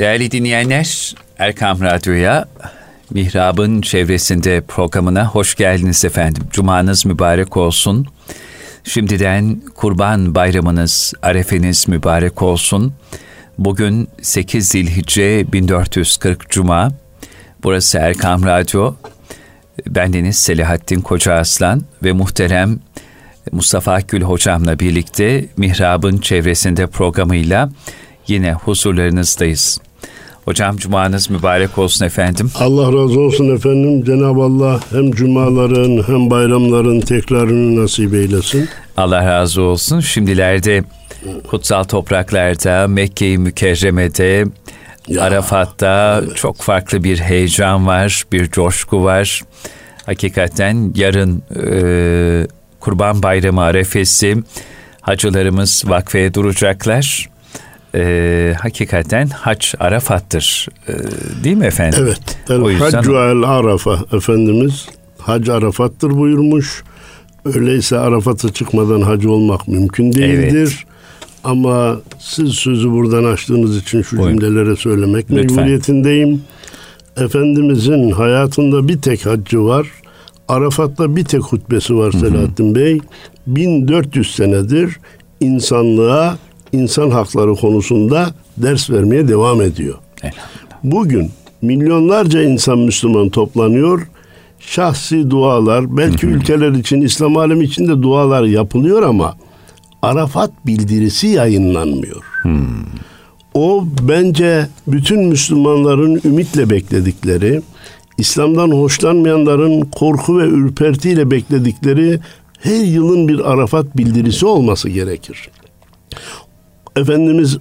Değerli dinleyenler, Erkam Radyo'ya Mihrab'ın çevresinde programına hoş geldiniz efendim. Cumanız mübarek olsun. Şimdiden Kurban Bayramınız, Arefeniz mübarek olsun. Bugün 8 Zilhicce 1440 Cuma. Burası Erkam Radyo. Bendeniz Selahattin Koca Aslan ve muhterem Mustafa Gül hocamla birlikte Mihrab'ın çevresinde programıyla yine huzurlarınızdayız. Hocam cumanız mübarek olsun efendim. Allah razı olsun efendim. Cenab-ı Allah hem cumaların hem bayramların tekrarını nasip eylesin. Allah razı olsun. Şimdilerde kutsal topraklarda, Mekke-i Mükerreme'de, ya, Arafat'ta evet. çok farklı bir heyecan var, bir coşku var. Hakikaten yarın e, Kurban Bayramı arefesi hacılarımız vakfeye duracaklar e, hakikaten hac Arafat'tır. E, değil mi efendim? Evet. El o yüzden... Haccu el Arafa Efendimiz hac Arafat'tır buyurmuş. Öyleyse Arafat'a çıkmadan hacı olmak mümkün değildir. Evet. Ama siz sözü buradan açtığınız için şu Buyurun. cümlelere söylemek Lütfen. mecburiyetindeyim. Efendimizin hayatında bir tek haccı var. Arafat'ta bir tek hutbesi var Selahattin hı hı. Bey. 1400 senedir insanlığa insan hakları konusunda ders vermeye devam ediyor. Bugün milyonlarca insan Müslüman toplanıyor. Şahsi dualar, belki ülkeler için, İslam alemi için de dualar yapılıyor ama Arafat bildirisi yayınlanmıyor. Hmm. O bence bütün Müslümanların ümitle bekledikleri, İslam'dan hoşlanmayanların korku ve ürpertiyle bekledikleri her yılın bir Arafat bildirisi olması gerekir. Efendimiz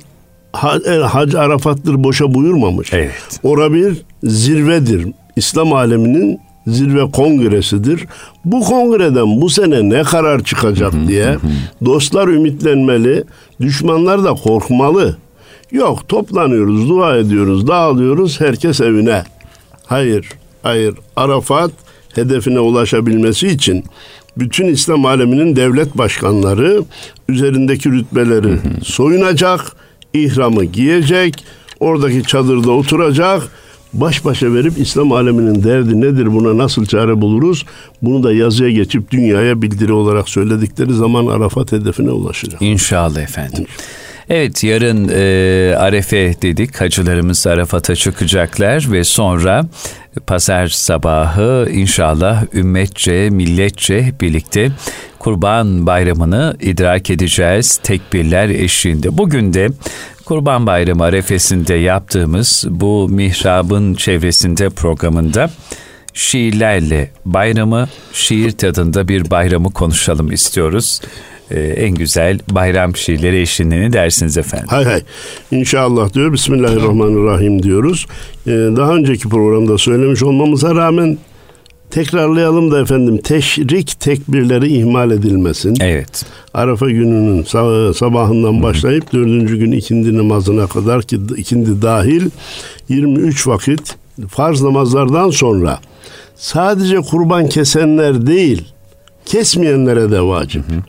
Hac Arafat'tır boşa buyurmamış. Evet. Ora bir zirvedir. İslam aleminin zirve kongresidir. Bu kongreden bu sene ne karar çıkacak diye dostlar ümitlenmeli, düşmanlar da korkmalı. Yok toplanıyoruz, dua ediyoruz, dağılıyoruz, herkes evine. Hayır, hayır. Arafat hedefine ulaşabilmesi için bütün İslam aleminin devlet başkanları üzerindeki rütbeleri soyunacak, ihramı giyecek, oradaki çadırda oturacak, baş başa verip İslam aleminin derdi nedir buna nasıl çare buluruz? Bunu da yazıya geçip dünyaya bildiri olarak söyledikleri zaman Arafat hedefine ulaşacak. İnşallah efendim. Evet yarın e, Arefe dedik hacılarımız Arafat'a çıkacaklar ve sonra pazar sabahı inşallah ümmetçe, milletçe birlikte Kurban Bayramı'nı idrak edeceğiz tekbirler eşliğinde. Bugün de Kurban Bayramı arefesinde yaptığımız bu mihrabın çevresinde programında şiirlerle bayramı, şiir tadında bir bayramı konuşalım istiyoruz e, en güzel bayram şiirleri eşliğinde dersiniz efendim? Hay hay. İnşallah diyor. Bismillahirrahmanirrahim diyoruz. Ee, daha önceki programda söylemiş olmamıza rağmen tekrarlayalım da efendim teşrik tekbirleri ihmal edilmesin. Evet. Arafa gününün sabahından başlayıp dördüncü gün ikindi namazına kadar ki ikindi dahil 23 vakit farz namazlardan sonra sadece kurban kesenler değil kesmeyenlere de vacip. Hı hı.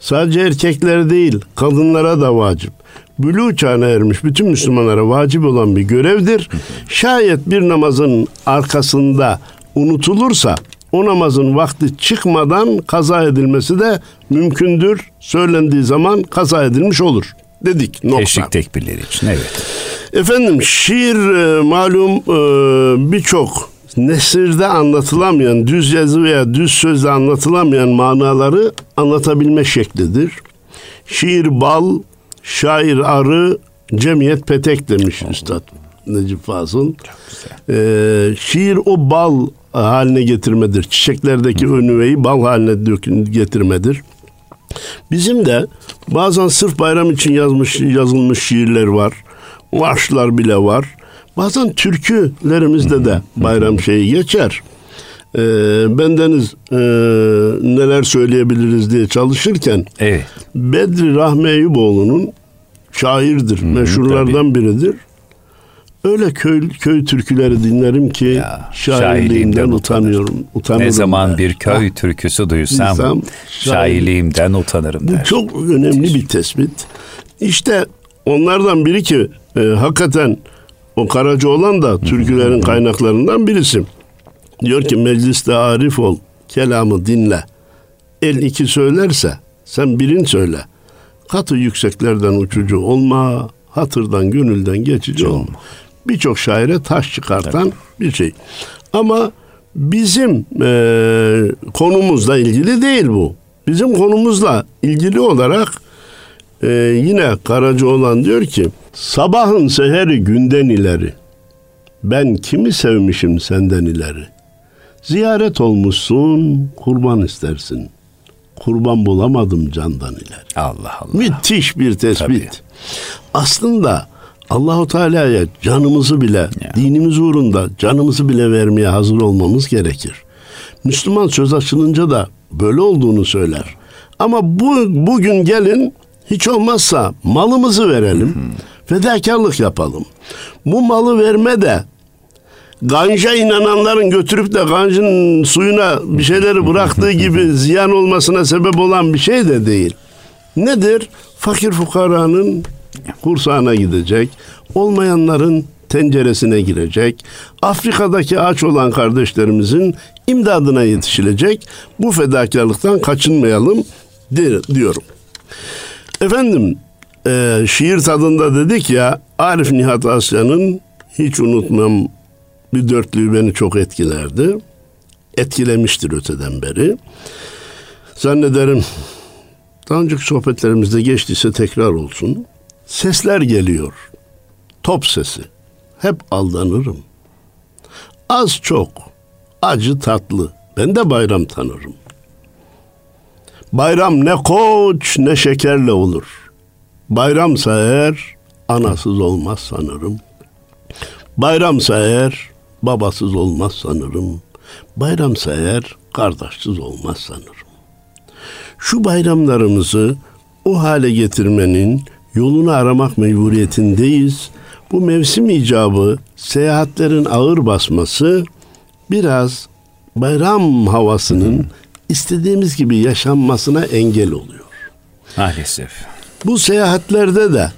Sadece erkekler değil, kadınlara da vacip. Bülü çağına ermiş bütün Müslümanlara vacip olan bir görevdir. Şayet bir namazın arkasında unutulursa o namazın vakti çıkmadan kaza edilmesi de mümkündür. Söylendiği zaman kaza edilmiş olur dedik. Nokta. Teşrik tekbirleri için evet. Efendim şiir e, malum e, birçok nesirde anlatılamayan, düz yazı veya düz sözle anlatılamayan manaları anlatabilme şeklidir. Şiir bal, şair arı, cemiyet petek demiş Üstad Necip Fazıl. Ee, şiir o bal haline getirmedir. Çiçeklerdeki önüveyi bal haline getirmedir. Bizim de bazen sırf bayram için yazmış yazılmış şiirler var. Marşlar bile var. Bazen türkülerimizde de bayram şeyi geçer. Ee, bendeniz e, neler söyleyebiliriz diye çalışırken evet. Bedri Rahmi Eyüboğlu'nun şairdir, hmm, meşhurlardan tabii. biridir. Öyle köy köy türküleri dinlerim ki ya, şairliğimden utanıyorum. Utanırım ne zaman der. bir köy türküsü duysam, duysam şairliğimden utanırım der. Bu çok önemli bir tespit. İşte onlardan biri ki e, hakikaten O Karacaoğlan da türkülerin kaynaklarından birisi. Diyor ki mecliste arif ol, kelamı dinle. El iki söylerse sen birin söyle. Katı yükseklerden uçucu olma, hatırdan gönülden geçici olma. Birçok şaire taş çıkartan bir şey. Ama bizim e, konumuzla ilgili değil bu. Bizim konumuzla ilgili olarak e, yine Karacaoğlan diyor ki sabahın seheri günden ileri ben kimi sevmişim senden ileri. Ziyaret olmuşsun kurban istersin. Kurban bulamadım candan ileri. Allah Allah. Müthiş bir tespit. Tabii. Aslında Allahu Teala'ya canımızı bile, Ya. dinimiz uğrunda canımızı bile vermeye hazır olmamız gerekir. Müslüman söz açılınca da böyle olduğunu söyler. Ama bu bugün gelin hiç olmazsa malımızı verelim. Fedakarlık yapalım. Bu malı verme de ganja inananların götürüp de gancın suyuna bir şeyleri bıraktığı gibi ziyan olmasına sebep olan bir şey de değil. Nedir? Fakir fukaranın kursağına gidecek, olmayanların tenceresine girecek, Afrika'daki aç olan kardeşlerimizin imdadına yetişilecek. Bu fedakarlıktan kaçınmayalım di- diyorum. Efendim, e, şiir tadında dedik ya, Arif Nihat Asya'nın hiç unutmam bir dörtlüğü beni çok etkilerdi. Etkilemiştir öteden beri. Zannederim daha önceki sohbetlerimizde geçtiyse tekrar olsun. Sesler geliyor. Top sesi. Hep aldanırım. Az çok, acı tatlı. Ben de bayram tanırım. Bayram ne koç ne şekerle olur. Bayramsa eğer anasız olmaz sanırım. Bayramsa eğer babasız olmaz sanırım. Bayramsa eğer kardeşsiz olmaz sanırım. Şu bayramlarımızı o hale getirmenin yolunu aramak mecburiyetindeyiz. Bu mevsim icabı seyahatlerin ağır basması biraz bayram havasının istediğimiz gibi yaşanmasına engel oluyor. Maalesef. Bu seyahatlerde de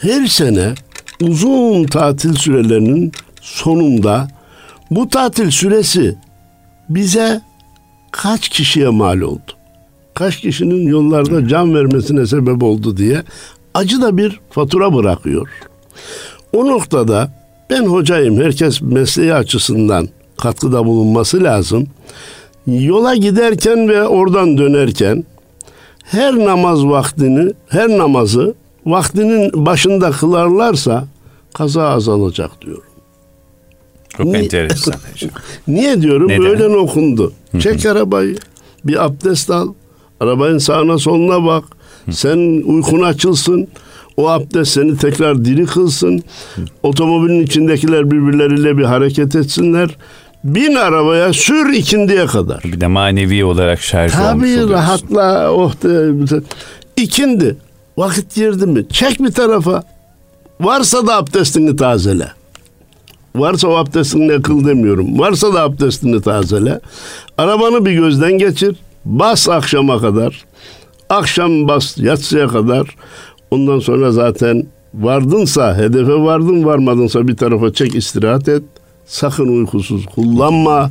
her sene uzun tatil sürelerinin sonunda bu tatil süresi bize kaç kişiye mal oldu? Kaç kişinin yollarda can vermesine sebep oldu diye acı da bir fatura bırakıyor. O noktada ben hocayım, herkes mesleği açısından katkıda bulunması lazım. Yola giderken ve oradan dönerken her namaz vaktini, her namazı vaktinin başında kılarlarsa kaza azalacak diyorum. Çok Ni- enteresan hocam. Niye diyorum? Neden? Öğlen okundu. Çek arabayı. Bir abdest al. Arabanın sağına soluna bak. Sen uykun açılsın. O abdest seni tekrar diri kılsın. Otomobilin içindekiler birbirleriyle bir hareket etsinler. Bin arabaya sür ikindiye kadar. Bir de manevi olarak şarj olmuş Tabii oluyorsun. rahatla. Oh de, ikindi. Vakit girdi mi? Çek bir tarafa. Varsa da abdestini tazele. Varsa o abdestini kıl demiyorum. Varsa da abdestini tazele. Arabanı bir gözden geçir. Bas akşama kadar. Akşam bas yatsıya kadar. Ondan sonra zaten vardınsa hedefe vardın varmadınsa bir tarafa çek istirahat et. Sakın uykusuz kullanma.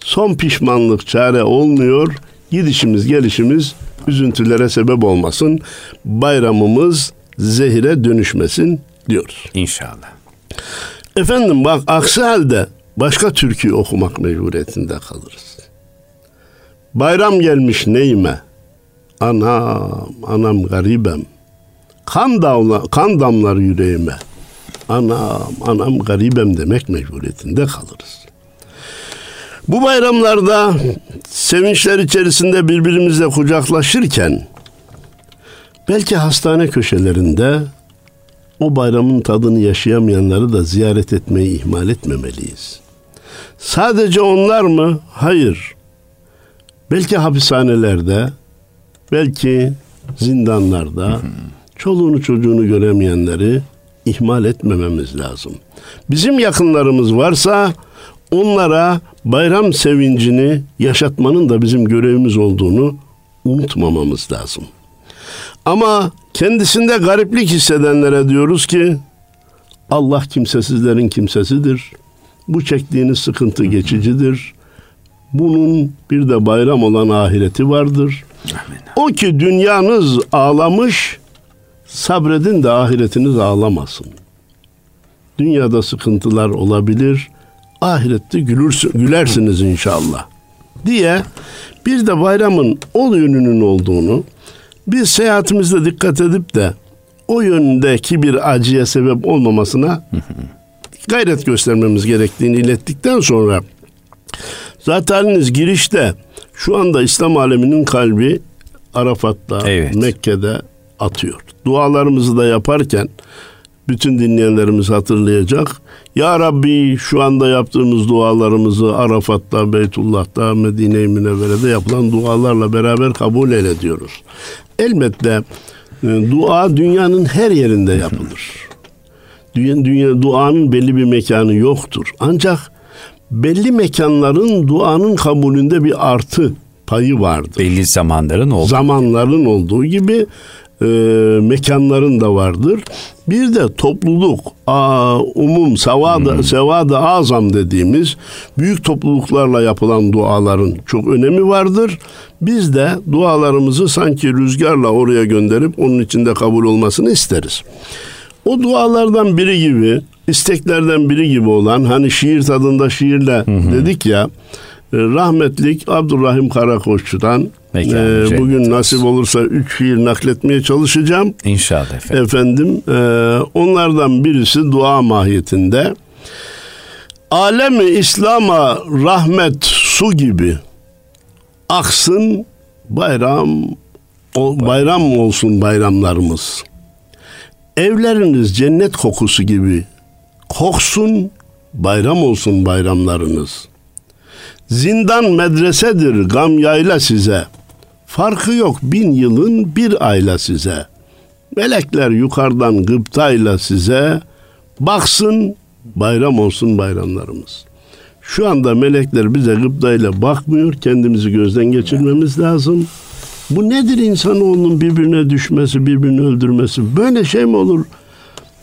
Son pişmanlık çare olmuyor. Gidişimiz gelişimiz üzüntülere sebep olmasın. Bayramımız zehire dönüşmesin diyoruz. İnşallah. Efendim bak aksi halde başka türkü okumak mecburiyetinde kalırız. Bayram gelmiş neyime? Anam, anam garibem. Kan, damla, kan damlar yüreğime. Anam, anam garibem demek mecburiyetinde kalırız. Bu bayramlarda sevinçler içerisinde birbirimizle kucaklaşırken belki hastane köşelerinde o bayramın tadını yaşayamayanları da ziyaret etmeyi ihmal etmemeliyiz. Sadece onlar mı? Hayır. Belki hapishanelerde, belki zindanlarda çoluğunu çocuğunu göremeyenleri ihmal etmememiz lazım. Bizim yakınlarımız varsa onlara bayram sevincini yaşatmanın da bizim görevimiz olduğunu unutmamamız lazım. Ama kendisinde gariplik hissedenlere diyoruz ki Allah kimsesizlerin kimsesidir. Bu çektiğiniz sıkıntı geçicidir. Bunun bir de bayram olan ahireti vardır. O ki dünyanız ağlamış, sabredin de ahiretiniz ağlamasın. Dünyada sıkıntılar olabilir, ahirette gülürsün, gülersiniz inşallah. Diye bir de bayramın o yönünün olduğunu, biz seyahatimizde dikkat edip de o yöndeki bir acıya sebep olmamasına gayret göstermemiz gerektiğini ilettikten sonra zaten girişte şu anda İslam aleminin kalbi Arafat'ta, evet. Mekke'de atıyor. Dualarımızı da yaparken bütün dinleyenlerimiz hatırlayacak. Ya Rabbi şu anda yaptığımız dualarımızı Arafat'ta, Beytullah'ta, Medine-i Münevvere'de yapılan dualarla beraber kabul eyle diyoruz. Elbette e, dua dünyanın her yerinde yapılır. Dünya, dünya duanın belli bir mekanı yoktur. Ancak belli mekanların duanın kabulünde bir artı payı vardır. Belli zamanların olduğu. Zamanların olduğu gibi e, mekanların da vardır. Bir de topluluk, a, umum, sevada, hmm. sevada azam dediğimiz büyük topluluklarla yapılan duaların çok önemi vardır. Biz de dualarımızı sanki rüzgarla oraya gönderip onun içinde kabul olmasını isteriz. O dualardan biri gibi, isteklerden biri gibi olan hani şiir tadında şiirle hı dedik ya rahmetlik Abdurrahim Karakoççu'dan e, bugün nasip olursa üç şiir nakletmeye çalışacağım. İnşallah efendim. Efendim e, onlardan birisi dua mahiyetinde. Alemi İslam'a rahmet su gibi aksın bayram o, bayram olsun bayramlarımız. Evleriniz cennet kokusu gibi koksun bayram olsun bayramlarınız.'' Zindan medresedir gam yayla size. Farkı yok bin yılın bir ayla size. Melekler yukarıdan gıptayla size. Baksın bayram olsun bayramlarımız. Şu anda melekler bize gıptayla bakmıyor. Kendimizi gözden geçirmemiz lazım. Bu nedir insanoğlunun birbirine düşmesi, birbirini öldürmesi? Böyle şey mi olur?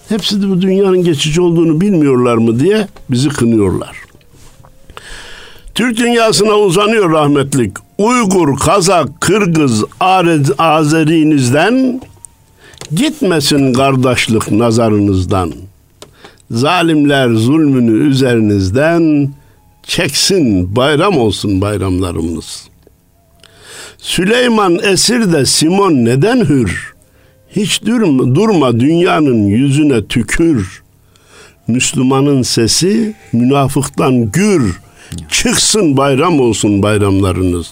Hepsi de bu dünyanın geçici olduğunu bilmiyorlar mı diye bizi kınıyorlar. Türk dünyasına uzanıyor rahmetlik. Uygur, Kazak, Kırgız, Azerinizden gitmesin kardeşlik nazarınızdan. Zalimler zulmünü üzerinizden çeksin bayram olsun bayramlarımız. Süleyman esir de Simon neden hür? Hiç durma, durma dünyanın yüzüne tükür. Müslümanın sesi münafıktan gür. Çıksın bayram olsun bayramlarınız.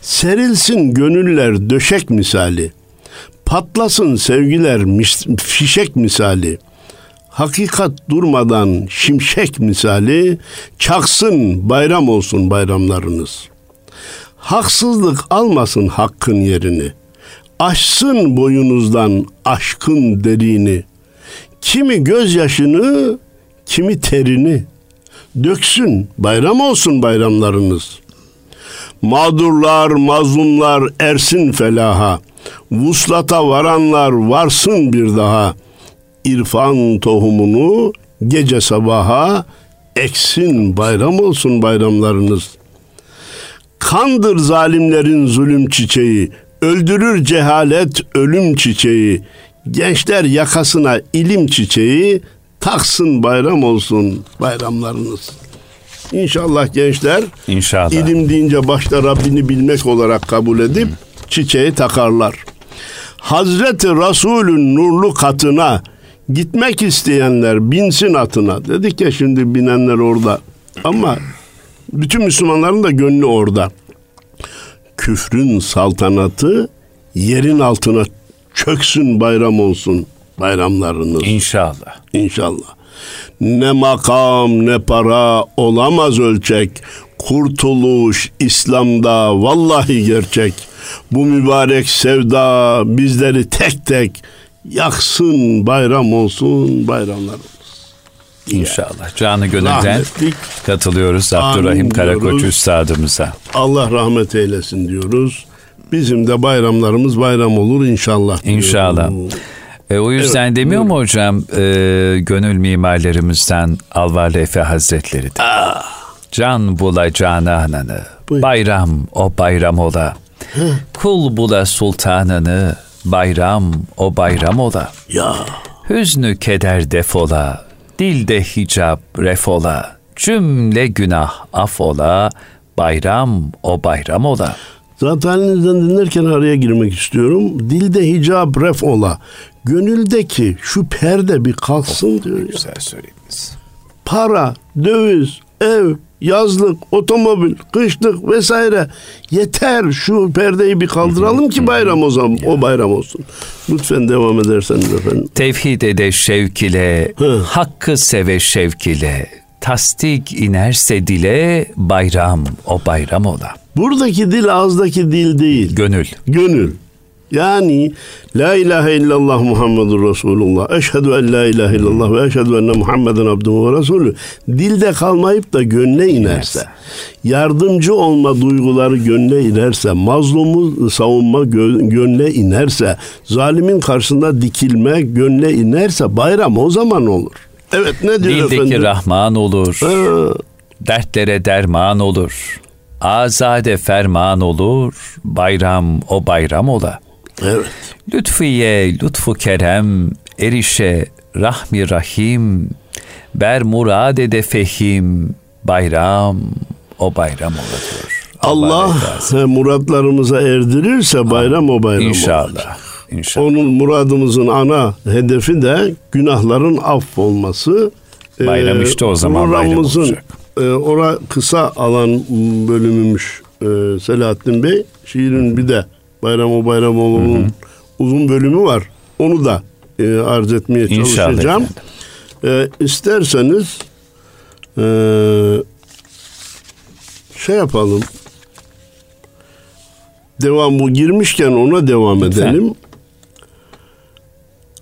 Serilsin gönüller döşek misali. Patlasın sevgiler fişek misali. Hakikat durmadan şimşek misali çaksın bayram olsun bayramlarınız. Haksızlık almasın hakkın yerini. Aşsın boyunuzdan aşkın derini. Kimi gözyaşını, kimi terini.'' Döksün. Bayram olsun bayramlarınız. Mağdurlar, mazlumlar ersin felaha. Vuslata varanlar varsın bir daha. İrfan tohumunu gece sabaha eksin bayram olsun bayramlarınız. Kandır zalimlerin zulüm çiçeği, öldürür cehalet ölüm çiçeği. Gençler yakasına ilim çiçeği, taksın bayram olsun bayramlarınız. İnşallah gençler İnşallah. ilim deyince başta Rabbini bilmek olarak kabul edip çiçeği takarlar. Hazreti Resulün nurlu katına gitmek isteyenler binsin atına. Dedik ya şimdi binenler orada. Ama bütün Müslümanların da gönlü orada. Küfrün saltanatı yerin altına çöksün bayram olsun bayramlarınız. İnşallah. İnşallah. Ne makam ne para olamaz ölçek. Kurtuluş İslam'da vallahi gerçek. Bu mübarek sevda bizleri tek tek yaksın bayram olsun bayramlarımız. İnşallah. Canı gönülden Rahmetlik, katılıyoruz Abdurrahim Karakoç Üstadımıza. Allah rahmet eylesin diyoruz. Bizim de bayramlarımız bayram olur inşallah. İnşallah. E, o yüzden evet, demiyor mu hocam e, gönül mimarlerimizden Alvarlı Efe Hazretleri de. Ah. Can bula cananını, bayram o bayram ola. Kul bula sultanını, bayram o bayram ola. Ya. Hüznü keder defola, dilde hicap refola, cümle günah afola, bayram o bayram ola. Zaten halinizden dinlerken araya girmek istiyorum. Dilde hicap ref ola. Gönüldeki şu perde bir kalksın diyor. Güzel söylediniz. Para, döviz, ev, yazlık, otomobil, kışlık vesaire yeter şu perdeyi bir kaldıralım ki bayram o zaman o bayram olsun. Lütfen devam ederseniz efendim. Tevhid ede şevk ile, Hı. hakkı seve şevk ile, tasdik inerse dile bayram o bayram ola. Buradaki dil ağızdaki dil değil. Gönül. Gönül. Yani La ilahe illallah Muhammedur Resulullah. Eşhedü en la ilahe illallah ve eşhedü enne Muhammeden abduhu ve resulü. Dilde kalmayıp da gönle inerse, yardımcı olma duyguları gönle inerse, mazlumu savunma gönle inerse, zalimin karşısında dikilme gönle inerse bayram o zaman olur. Evet ne diyor Dildeki efendim? Rahman olur. Ha. Dertlere derman olur. Azade ferman olur. Bayram o bayram ola. Evet. Lütfiye, lütfu kerem, erişe, rahmi rahim, ber murad ede fehim, bayram, o bayram olur. Allah, Allah muratlarımıza erdirirse bayram o bayram İnşallah. Olur. İnşallah. Onun muradımızın ana hedefi de günahların aff olması. Bayram işte o zaman bayram olacak. E, ora kısa alan bölümümüş e, Selahattin Bey. Şiirin bir de Bayram o Bayram Oğlu'nun uzun bölümü var. Onu da e, arz etmeye çalışacağım. E, isterseniz e, şey yapalım. Devam bu girmişken ona devam Lütfen. edelim.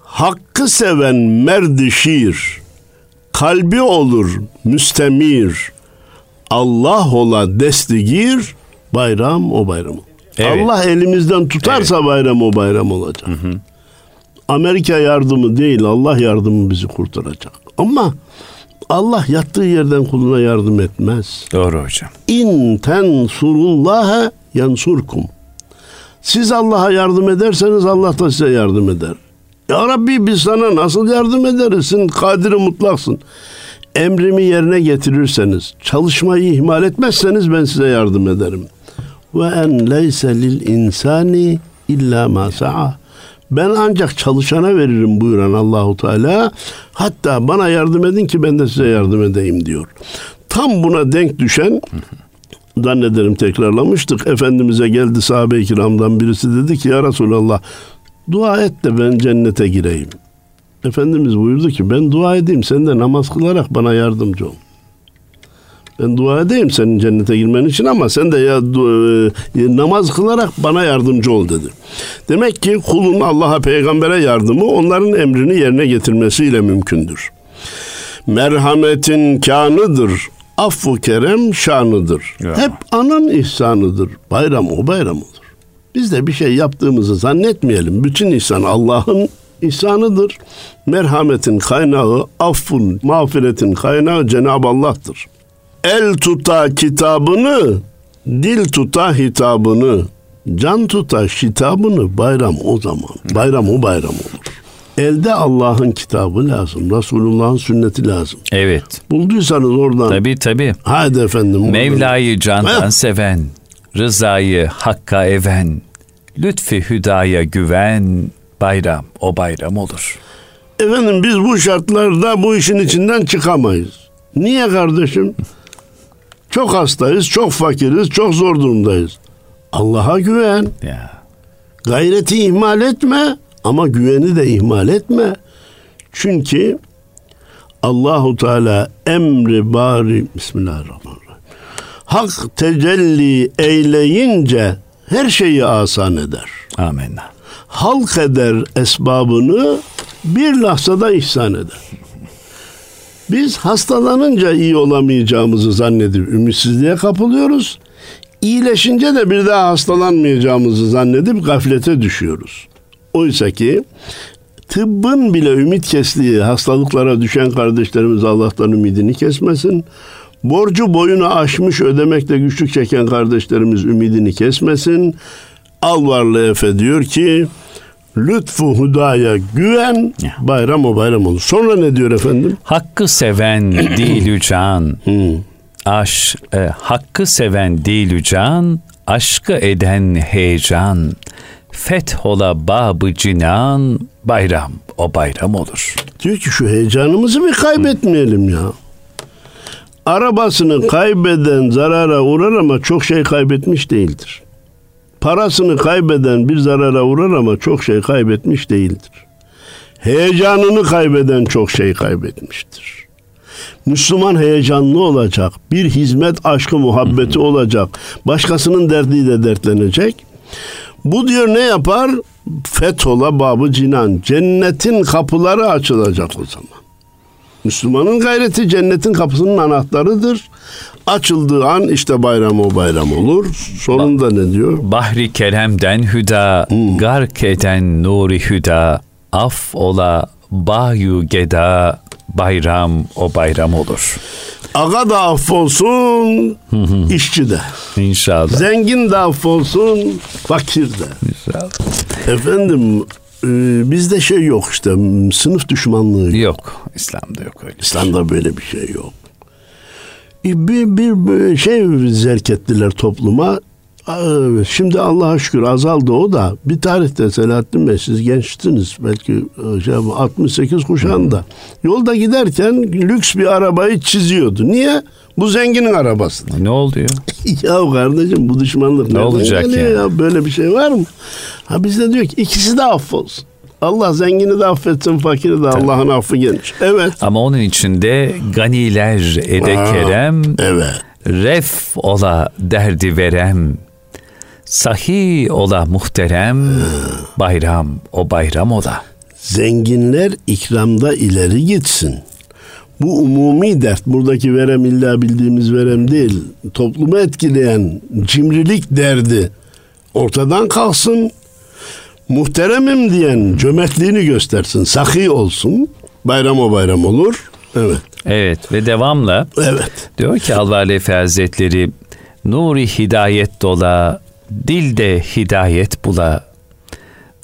Hakkı seven merdi şiir, kalbi olur müstemir, Allah ola destigir, bayram o bayram. Evet. Allah elimizden tutarsa evet. bayram o bayram olacak. Hı hı. Amerika yardımı değil Allah yardımı bizi kurtaracak. Ama Allah yattığı yerden kuluna yardım etmez. Doğru hocam. İn tensurullaha yansurkum. Siz Allah'a yardım ederseniz Allah da size yardım eder. Ya Rabbi biz sana nasıl yardım ederiz? Sen kadiri mutlaksın. Emrimi yerine getirirseniz, çalışmayı ihmal etmezseniz ben size yardım ederim ve en leyse lil insani illa ma sa'a. Ben ancak çalışana veririm buyuran Allahu Teala. Hatta bana yardım edin ki ben de size yardım edeyim diyor. Tam buna denk düşen zannederim tekrarlamıştık. Efendimiz'e geldi sahabe-i kiramdan birisi dedi ki ya Resulallah dua et de ben cennete gireyim. Efendimiz buyurdu ki ben dua edeyim sen de namaz kılarak bana yardımcı ol. Ben dua edeyim senin cennete girmen için ama sen de ya e, namaz kılarak bana yardımcı ol dedi. Demek ki kulun Allah'a peygambere yardımı onların emrini yerine getirmesiyle mümkündür. Merhametin kanıdır. Affu kerem şanıdır. Ya. Hep anın ihsanıdır. Bayram o bayram olur. Biz de bir şey yaptığımızı zannetmeyelim. Bütün ihsan Allah'ın ihsanıdır. Merhametin kaynağı, affun, mağfiretin kaynağı Cenab-ı Allah'tır el tuta kitabını, dil tuta hitabını, can tuta hitabını bayram o zaman. Bayram o bayram olur. Elde Allah'ın kitabı lazım. Resulullah'ın sünneti lazım. Evet. Bulduysanız oradan. Tabi tabi. Hadi efendim. Mevla'yı candan Heh. seven, rızayı hakka even, lütfi hüdaya güven, bayram o bayram olur. Efendim biz bu şartlarda bu işin içinden çıkamayız. Niye kardeşim? Çok hastayız, çok fakiriz, çok zor durumdayız. Allah'a güven. Ya. Gayreti ihmal etme ama güveni de ihmal etme. Çünkü Allahu Teala emri bari Bismillahirrahmanirrahim. Hak tecelli eyleyince her şeyi asan eder. Amin. Halk eder esbabını bir lahzada ihsan eder. Biz hastalanınca iyi olamayacağımızı zannedip ümitsizliğe kapılıyoruz. İyileşince de bir daha hastalanmayacağımızı zannedip gaflete düşüyoruz. Oysa ki tıbbın bile ümit kestiği hastalıklara düşen kardeşlerimiz Allah'tan ümidini kesmesin. Borcu boyunu aşmış ödemekte güçlük çeken kardeşlerimiz ümidini kesmesin. Alvarlı Efe diyor ki lütfu hudaya güven bayram o bayram olur. Sonra ne diyor efendim? Hakkı seven değil can. Aş, e, hakkı seven değil can, aşkı eden heyecan. Fethola babı cinan, bayram o bayram olur. Diyor ki şu heyecanımızı bir kaybetmeyelim ya. Arabasını kaybeden zarara uğrar ama çok şey kaybetmiş değildir. Parasını kaybeden bir zarara uğrar ama çok şey kaybetmiş değildir. Heyecanını kaybeden çok şey kaybetmiştir. Müslüman heyecanlı olacak. Bir hizmet aşkı muhabbeti olacak. Başkasının derdiyle dertlenecek. Bu diyor ne yapar? Fethola babı cinan. Cennetin kapıları açılacak o zaman. Müslümanın gayreti cennetin kapısının anahtarıdır. Açıldığı an işte bayram o bayram olur. Sonunda ne diyor? Bahri keremden hüda, gark eden nuri hüda, af ola bayu geda, bayram o bayram olur. Aga da affolsun, işçi de. İnşallah. Zengin de affolsun, fakir de. İnşallah. Efendim e, bizde şey yok işte sınıf düşmanlığı yok. Yok. İslam'da yok öyle. İslam'da böyle bir şey yok. Bir, bir, şey zerk ettiler topluma. Şimdi Allah'a şükür azaldı o da. Bir tarihte Selahattin Bey siz gençtiniz belki e, şey, 68 kuşağında. Yolda giderken lüks bir arabayı çiziyordu. Niye? Bu zenginin arabası. Ne oldu ya? ya kardeşim bu düşmanlık Ne olacak yani? ya? Böyle bir şey var mı? Ha bizde diyor ki ikisi de affolsun. Allah zengini de affetsin, fakiri de Allah'ın affı geniş. Evet. Ama onun içinde ganiler ede Aa. kerem, Evet. ref ola derdi verem, sahi ola muhterem, bayram o bayram ola. Zenginler ikramda ileri gitsin. Bu umumi dert. Buradaki verem illa bildiğimiz verem değil. Toplumu etkileyen cimrilik derdi ortadan kalksın. Muhteremim diyen cömertliğini göstersin. Sahi olsun. Bayram o bayram olur. Evet. Evet ve devamla Evet. diyor ki Alvar Efe Hazretleri Nuri hidayet dola, dilde hidayet bula.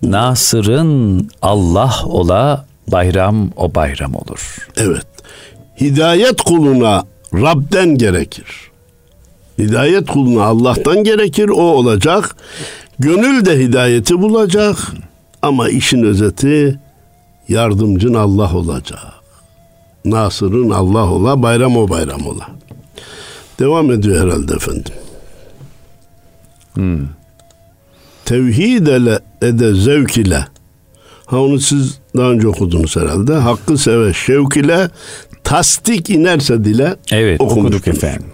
Nasır'ın Allah ola, bayram o bayram olur. Evet. Hidayet kuluna Rab'den gerekir. Hidayet kuluna Allah'tan gerekir. O olacak. Gönül de hidayeti bulacak. Ama işin özeti yardımcın Allah olacak. Nasır'ın Allah ola, bayram o bayram ola. Devam ediyor herhalde efendim. Tevhid ele ede zevk ile. Ha onu siz daha önce okudunuz herhalde. Hakkı seve şevk ile tasdik inerse dile Evet okumuştunuz. okuduk efendim.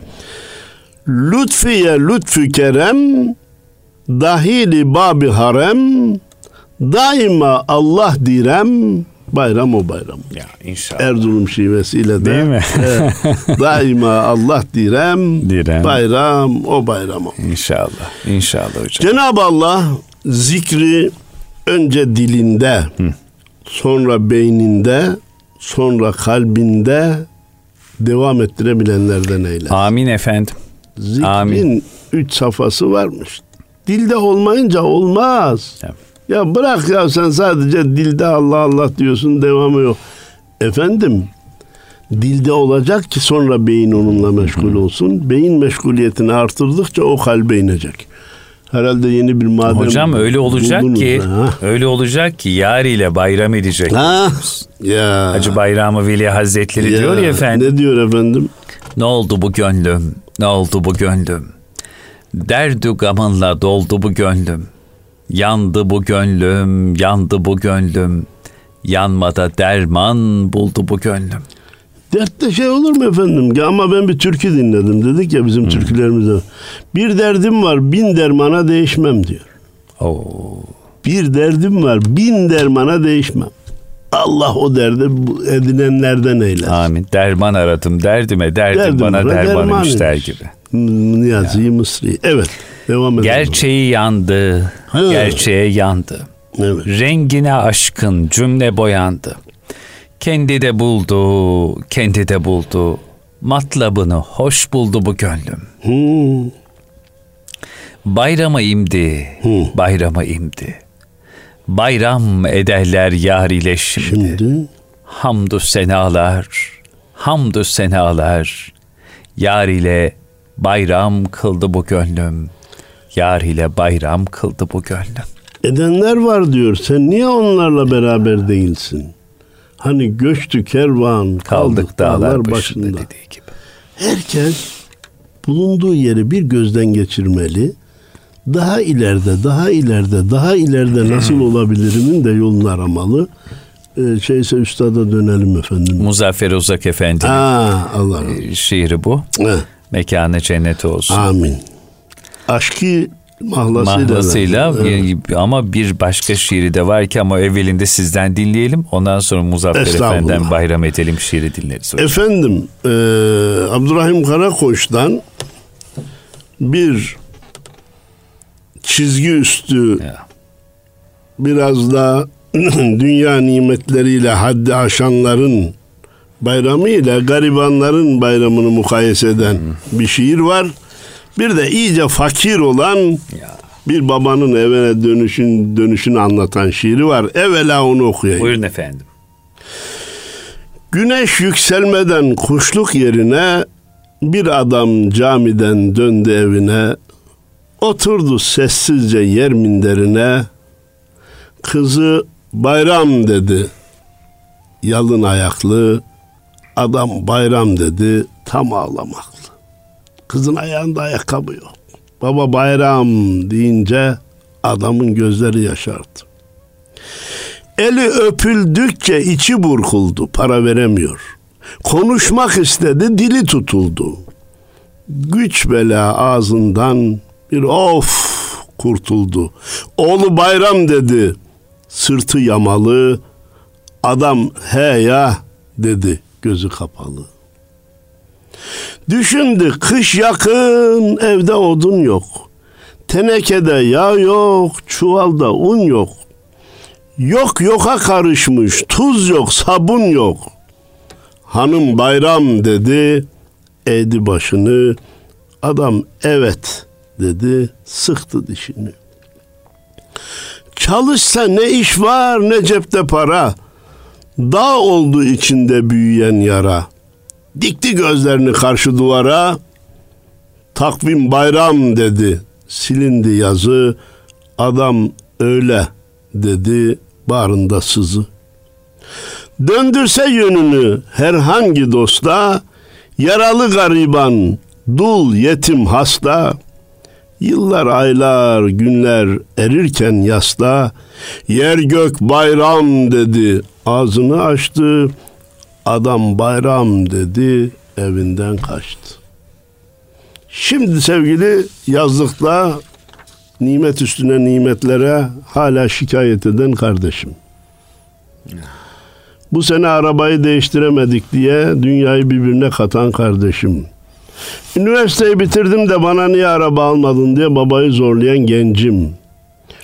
Lütfiye lütfü kerem dahili babi harem daima Allah direm bayram o bayram. Ya inşallah. Erzurum şivesiyle de Değil mi? Evet. daima Allah direm, Direm. bayram o bayram o. İnşallah. İnşallah hocam. Cenab-ı Allah zikri önce dilinde, sonra beyninde, sonra kalbinde devam ettirebilenlerden eylesin. Amin efendim. Zikrin Amin. üç safhası varmış. Dilde olmayınca olmaz. Evet. Ya bırak ya sen sadece dilde Allah Allah diyorsun devamı yok. Efendim dilde olacak ki sonra beyin onunla meşgul olsun. Beyin meşguliyetini artırdıkça o kalbe inecek. Herhalde yeni bir maden Hocam öyle olacak ki ha. öyle olacak ki yar ile bayram edecek. Ha? Ya. Hacı Bayramı Veli Hazretleri diyor ya efendim. Ne diyor efendim? Ne oldu bu gönlüm? Ne oldu bu gönlüm? Derdü gamınla doldu bu gönlüm. Yandı bu gönlüm, yandı bu gönlüm. Yanmada derman buldu bu gönlüm. Dertte şey olur mu efendim? Ya Ama ben bir türkü dinledim. Dedik ya bizim türkülerimizde. Bir derdim var bin dermana değişmem diyor. Oo. Bir derdim var bin dermana değişmem. Allah o derdi edinenlerden eylesin. Amin. Derman aradım derdime, derdim, Derdim bana bana derman derman imiş der gibi. Niyazi Mısri. Evet. Devam edelim. Gerçeği yandı, He. gerçeğe yandı. Evet. Rengine aşkın cümle boyandı. Kendi de buldu, kendi de buldu. Matlabını hoş buldu bu gönlüm. Hmm. Bayrama imdi, hmm. bayrama imdi. Bayram ederler yar ile şimdi. şimdi. Hamdü senalar, hamdü senalar. Yar ile bayram kıldı bu gönlüm. Yar ile bayram kıldı bu gönlüm. Edenler var diyor. Sen niye onlarla beraber değilsin? Hani göçtü kervan, kaldık, kaldık dağlar, dağlar başında. başında. Dediği gibi. Herkes bulunduğu yeri bir gözden geçirmeli. Daha ileride, daha ileride, daha ileride nasıl olabilirimin de yolunu aramalı. Ee, şeyse üstada dönelim efendim. Muzaffer Uzak Efendi'nin Aa, Allah e, şiiri bu. Heh. Mekanı cennet olsun. Amin. Aşkı mahlasıyla. Mahlasıyla evet. ama bir başka şiiri de var ki ama evvelinde sizden dinleyelim. Ondan sonra Muzaffer Efendi'den bayram edelim şiiri dinleriz. Hocam. Efendim e, Abdurrahim Karakoç'tan bir çizgi üstü ya. biraz da dünya nimetleriyle haddi aşanların bayramı ile garibanların bayramını mukayese eden hmm. bir şiir var. Bir de iyice fakir olan ya. bir babanın evine dönüşün dönüşünü anlatan şiiri var. Evvela onu okuyayım. Buyurun efendim. Güneş yükselmeden kuşluk yerine bir adam camiden döndü evine. Oturdu sessizce yer minderine. Kızı bayram dedi. Yalın ayaklı adam bayram dedi tam ağlamaklı. Kızın ayağında ayakkabı yok. Baba bayram deyince adamın gözleri yaşardı. Eli öpüldükçe içi burkuldu, para veremiyor. Konuşmak istedi, dili tutuldu. Güç bela ağzından bir of kurtuldu. Oğlu bayram dedi, sırtı yamalı. Adam he ya dedi, gözü kapalı. Düşündü kış yakın evde odun yok. Tenekede yağ yok, çuvalda un yok. Yok yoka karışmış, tuz yok, sabun yok. Hanım bayram dedi, eğdi başını. Adam evet dedi, sıktı dişini. Çalışsa ne iş var ne cepte para. Dağ oldu içinde büyüyen yara.'' Dikti gözlerini karşı duvara. Takvim bayram dedi. Silindi yazı. Adam öyle dedi bağrında sızı. Döndürse yönünü herhangi dosta, yaralı gariban, dul yetim hasta, yıllar aylar günler erirken yasta, yer gök bayram dedi, ağzını açtı, Adam bayram dedi, evinden kaçtı. Şimdi sevgili yazlıkta nimet üstüne nimetlere hala şikayet eden kardeşim. Bu sene arabayı değiştiremedik diye dünyayı birbirine katan kardeşim. Üniversiteyi bitirdim de bana niye araba almadın diye babayı zorlayan gencim.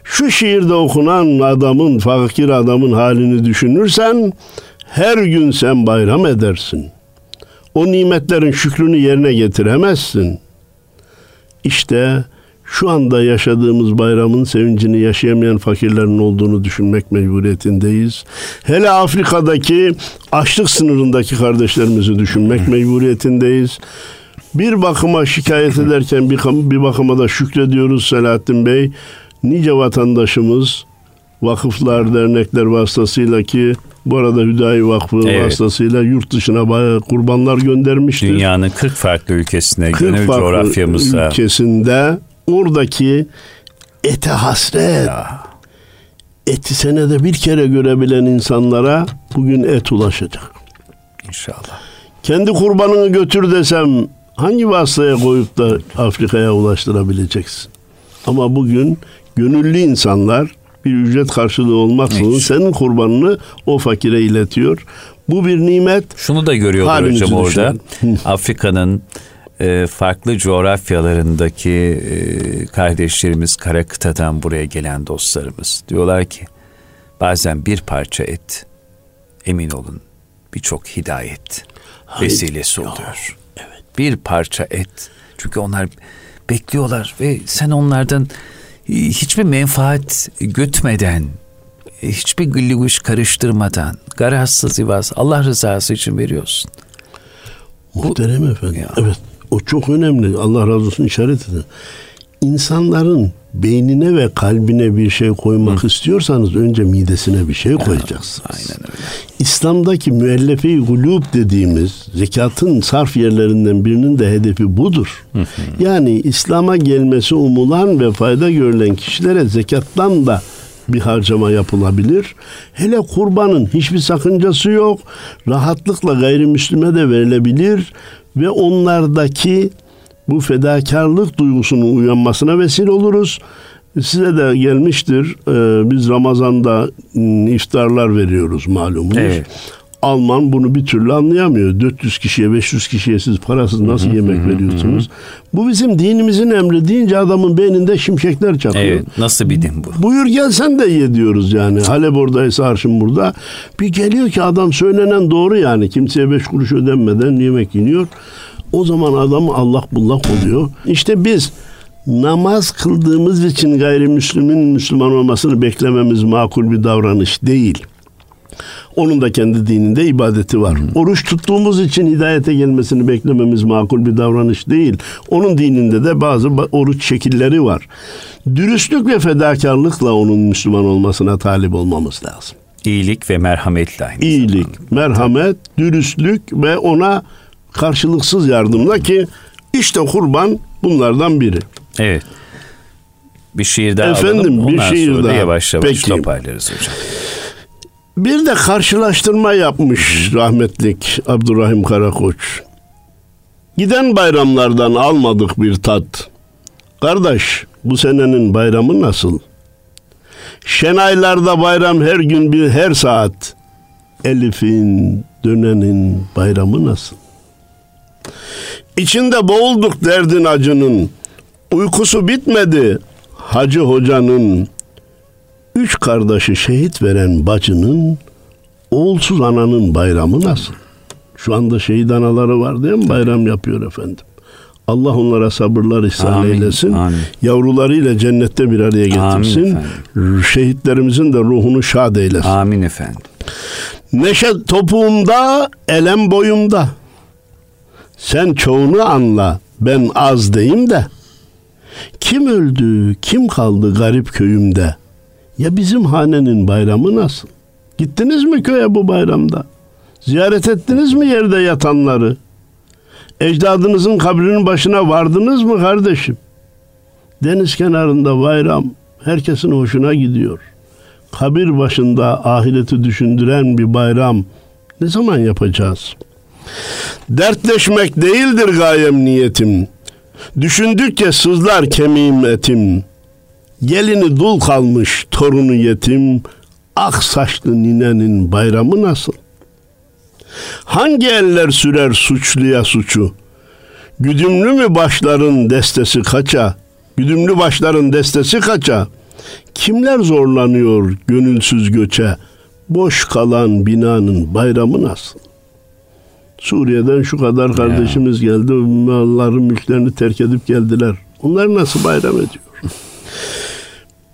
Şu şiirde okunan adamın, fakir adamın halini düşünürsen her gün sen bayram edersin. O nimetlerin şükrünü yerine getiremezsin. İşte şu anda yaşadığımız bayramın sevincini yaşayamayan fakirlerin olduğunu düşünmek mecburiyetindeyiz. Hele Afrika'daki açlık sınırındaki kardeşlerimizi düşünmek mecburiyetindeyiz. Bir bakıma şikayet ederken bir, bir bakıma da şükrediyoruz Selahattin Bey. Nice vatandaşımız vakıflar, dernekler vasıtasıyla ki bu arada Hüdayi Vakfı evet. vasıtasıyla yurt dışına bayağı kurbanlar göndermiştir. Dünyanın 40 farklı ülkesine, 40 gönül farklı coğrafyamıza. ülkesinde oradaki ete hasret, ya. eti senede bir kere görebilen insanlara bugün et ulaşacak. İnşallah. Kendi kurbanını götür desem hangi vasıtaya koyup da Afrika'ya ulaştırabileceksin? Ama bugün gönüllü insanlar bir ücret karşılığı olmaksızın evet. senin kurbanını o fakire iletiyor. Bu bir nimet. Şunu da görüyorlar hocam orada. Afrika'nın e, farklı coğrafyalarındaki e, kardeşlerimiz kara kıtadan buraya gelen dostlarımız diyorlar ki bazen bir parça et emin olun birçok hidayet vesilesi oluyor. Evet. Bir parça et. Çünkü onlar bekliyorlar ve sen onlardan hiçbir menfaat götmeden, e, hiçbir gıllıguş karıştırmadan, garazsız ivaz Allah rızası için veriyorsun. Muhterem efendim. Ya. Evet. O çok önemli. Allah razı olsun işaret edin. İnsanların beynine ve kalbine bir şey koymak Hı. istiyorsanız önce midesine bir şey ya, koyacaksınız. Aynen öyle. İslam'daki müellefe-i gulub dediğimiz zekatın sarf yerlerinden birinin de hedefi budur. Hı hı. Yani İslam'a gelmesi umulan ve fayda görülen kişilere zekattan da bir harcama yapılabilir. Hele kurbanın hiçbir sakıncası yok. Rahatlıkla gayrimüslime de verilebilir ve onlardaki bu fedakarlık duygusunun uyanmasına vesile oluruz. Size de gelmiştir. Ee, biz Ramazan'da iftarlar veriyoruz malumunuz. Evet. Alman bunu bir türlü anlayamıyor. 400 kişiye 500 kişiye siz parasız nasıl hı yemek veriyorsunuz? Bu bizim dinimizin emri deyince adamın beyninde şimşekler çakıyor. Evet, nasıl bir din bu? Buyur gel sen de ye diyoruz yani. Halep oradaysa arşın burada. Bir geliyor ki adam söylenen doğru yani. Kimseye beş kuruş ödenmeden yemek yeniyor. O zaman adam Allah bullak oluyor. İşte biz namaz kıldığımız için gayrimüslimin Müslüman olmasını beklememiz makul bir davranış değil. Onun da kendi dininde ibadeti var. Oruç tuttuğumuz için hidayete gelmesini beklememiz makul bir davranış değil. Onun dininde de bazı oruç şekilleri var. Dürüstlük ve fedakarlıkla onun Müslüman olmasına talip olmamız lazım. İyilik ve merhametle aynı İyilik, zamanda. merhamet, dürüstlük ve ona karşılıksız yardımla ki işte kurban bunlardan biri. Evet. Bir şiir daha Efendim, alalım. bir şiir sonra daha. yavaş yavaş Peki. toparlarız hocam. Bir de karşılaştırma yapmış rahmetlik Abdurrahim Karakoç. Giden bayramlardan almadık bir tat. Kardeş bu senenin bayramı nasıl? Şenaylarda bayram her gün bir her saat. Elif'in, dönenin bayramı nasıl? İçinde boğulduk derdin acının. Uykusu bitmedi hacı hocanın. Üç kardeşi şehit veren bacının oğulsuz ananın bayramı nasıl? Şu anda şehit anaları var değil mi? Bayram yapıyor efendim. Allah onlara sabırlar ihsan amin, eylesin. Amin. Yavrularıyla cennette bir araya getirsin. Amin Şehitlerimizin de ruhunu şad eylesin. Amin efendim. Neşe topuğumda, elem boyumda. Sen çoğunu anla, ben az deyim de. Kim öldü, kim kaldı garip köyümde? Ya bizim hanenin bayramı nasıl? Gittiniz mi köye bu bayramda? Ziyaret ettiniz mi yerde yatanları? Ecdadınızın kabrinin başına vardınız mı kardeşim? Deniz kenarında bayram herkesin hoşuna gidiyor. Kabir başında ahireti düşündüren bir bayram ne zaman yapacağız?'' Dertleşmek değildir gayem niyetim. Düşündükçe sızlar kemiğim etim. Gelini dul kalmış torunu yetim. Ak saçlı ninenin bayramı nasıl? Hangi eller sürer suçluya suçu? Güdümlü mü başların destesi kaça? Güdümlü başların destesi kaça? Kimler zorlanıyor gönülsüz göçe? Boş kalan binanın bayramı nasıl? Suriye'den şu kadar kardeşimiz ya. geldi. Malların mülklerini terk edip geldiler. Onlar nasıl bayram ediyor?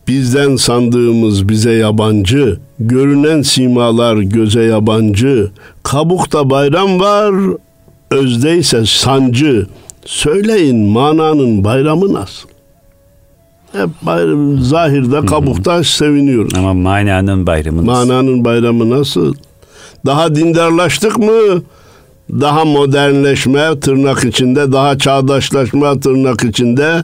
Bizden sandığımız bize yabancı, görünen simalar göze yabancı. Kabukta bayram var, özdeyse sancı. Söyleyin mananın bayramı nasıl? Hep bayram, zahirde kabukta Hı-hı. seviniyoruz. Ama mananın bayramı nasıl? Mananın bayramı nasıl? Daha dindarlaştık mı? Daha modernleşme tırnak içinde, daha çağdaşlaşma tırnak içinde,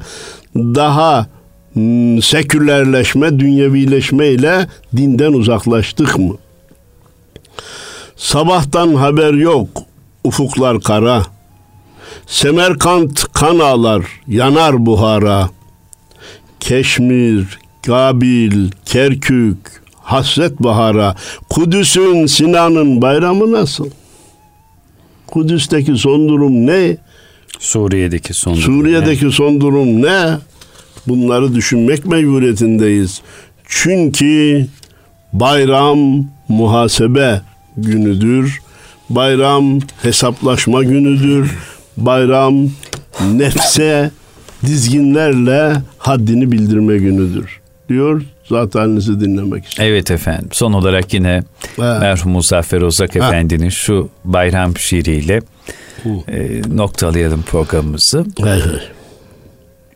daha hmm, sekülerleşme, dünyevileşme ile dinden uzaklaştık mı? Sabahtan haber yok, ufuklar kara. Semerkant kan ağlar, yanar buhara. Keşmir, Gabil, Kerkük, hasret bahara. Kudüs'ün, Sinan'ın bayramı nasıl?'' Kudüs'teki son durum ne? Suriye'deki son durum Suriye'deki ne? son durum ne? Bunları düşünmek mecburiyetindeyiz. Çünkü Bayram muhasebe günüdür. Bayram hesaplaşma günüdür. Bayram nefse dizginlerle haddini bildirme günüdür diyor zat halinizi dinlemek için. Evet efendim. Son olarak yine evet. merhum Muzaffer Ozak ha. Efendi'nin şu bayram şiiriyle e, noktalayalım programımızı. Evet.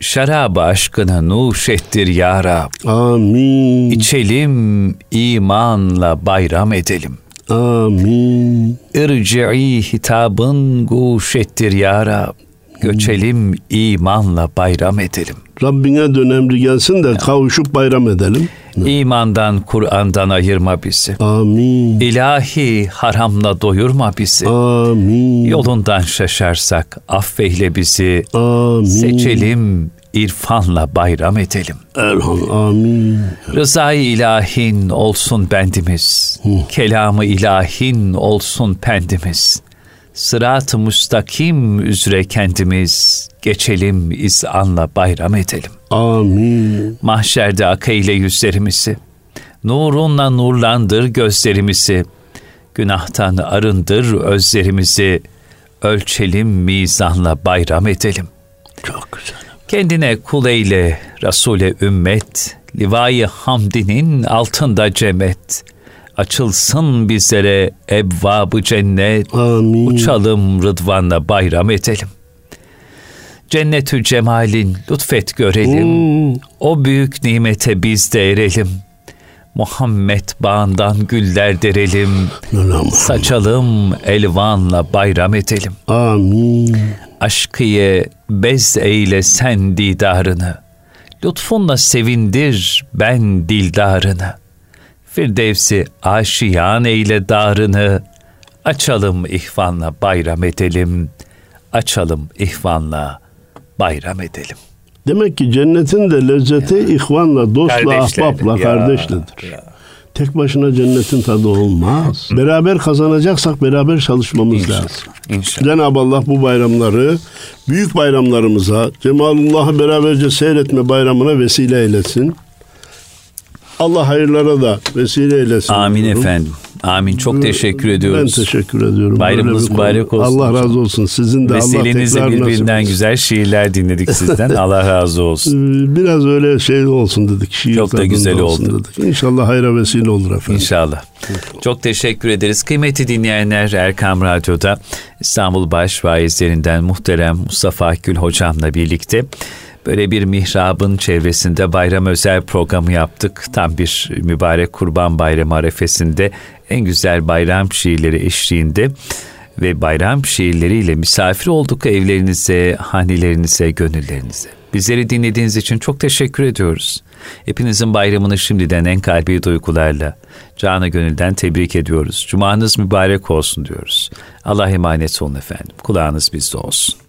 Şarabı aşkına nuş ettir ya Rab. Amin. İçelim imanla bayram edelim. Amin. İrci'i hitabın guş ettir ya Rab. Göçelim imanla bayram edelim. Rabbine dönemli gelsin de kavuşup bayram edelim. İmandan, Kur'an'dan ayırma bizi. Amin. İlahi haramla doyurma bizi. Amin. Yolundan şaşarsak affeyle bizi. Amin. Seçelim, irfanla bayram edelim. Elham, amin. Rızayı ilahin olsun bendimiz. Hı. Kelamı ilahin olsun pendimiz. Sırat-ı müstakim üzere kendimiz geçelim izanla bayram edelim. Amin. Mahşerde akıyle yüzlerimizi, nurunla nurlandır gözlerimizi, günahtan arındır özlerimizi, ölçelim mizanla bayram edelim. Çok güzel. Kendine kul eyle Resul'e ümmet, livayı hamdinin altında cemet.'' Açılsın bizlere ebvabı cennet. Amin. Uçalım rıdvanla bayram edelim. Cennetü cemalin lütfet görelim. Hmm. O büyük nimete biz de erelim. Muhammed bağından güller derelim. Saçalım elvanla bayram edelim. Amin. Aşkıye bez eyle sen didarını. Lütfunla sevindir ben dildarını.'' Firdevsi aşiyan eyle darını, açalım ihvanla bayram edelim, açalım ihvanla bayram edelim. Demek ki cennetin de lezzeti ya. ihvanla, dostla, ahbapla, kardeşledir. Ya. Tek başına cennetin tadı olmaz. Beraber kazanacaksak beraber çalışmamız İnşallah. lazım. İnşallah. Cenab-ı Allah bu bayramları büyük bayramlarımıza, Cemalullah'ı beraberce seyretme bayramına vesile eylesin. Allah hayırlara da vesile eylesin. Amin diyorum. efendim. Amin. Çok teşekkür ediyoruz. Ben teşekkür ediyorum. Bayramınız mübarek olsun. Allah razı olsun. Sizin de Vesilenizle Allah birbirinden güzel şiirler dinledik sizden. Allah razı olsun. Ee, biraz öyle şey olsun dedik. Şiir Çok da güzel oldu. Dedik. İnşallah hayra vesile olur efendim. İnşallah. Çok teşekkür ederiz. Kıymetli dinleyenler Erkam Radyo'da İstanbul Baş Vaizlerinden muhterem Mustafa Gül hocamla birlikte böyle bir mihrabın çevresinde bayram özel programı yaptık. Tam bir mübarek kurban bayramı arefesinde en güzel bayram şiirleri eşliğinde ve bayram şiirleriyle misafir olduk evlerinize, hanelerinize, gönüllerinize. Bizleri dinlediğiniz için çok teşekkür ediyoruz. Hepinizin bayramını şimdiden en kalbi duygularla, canı gönülden tebrik ediyoruz. Cumanız mübarek olsun diyoruz. Allah emanet olun efendim. Kulağınız bizde olsun.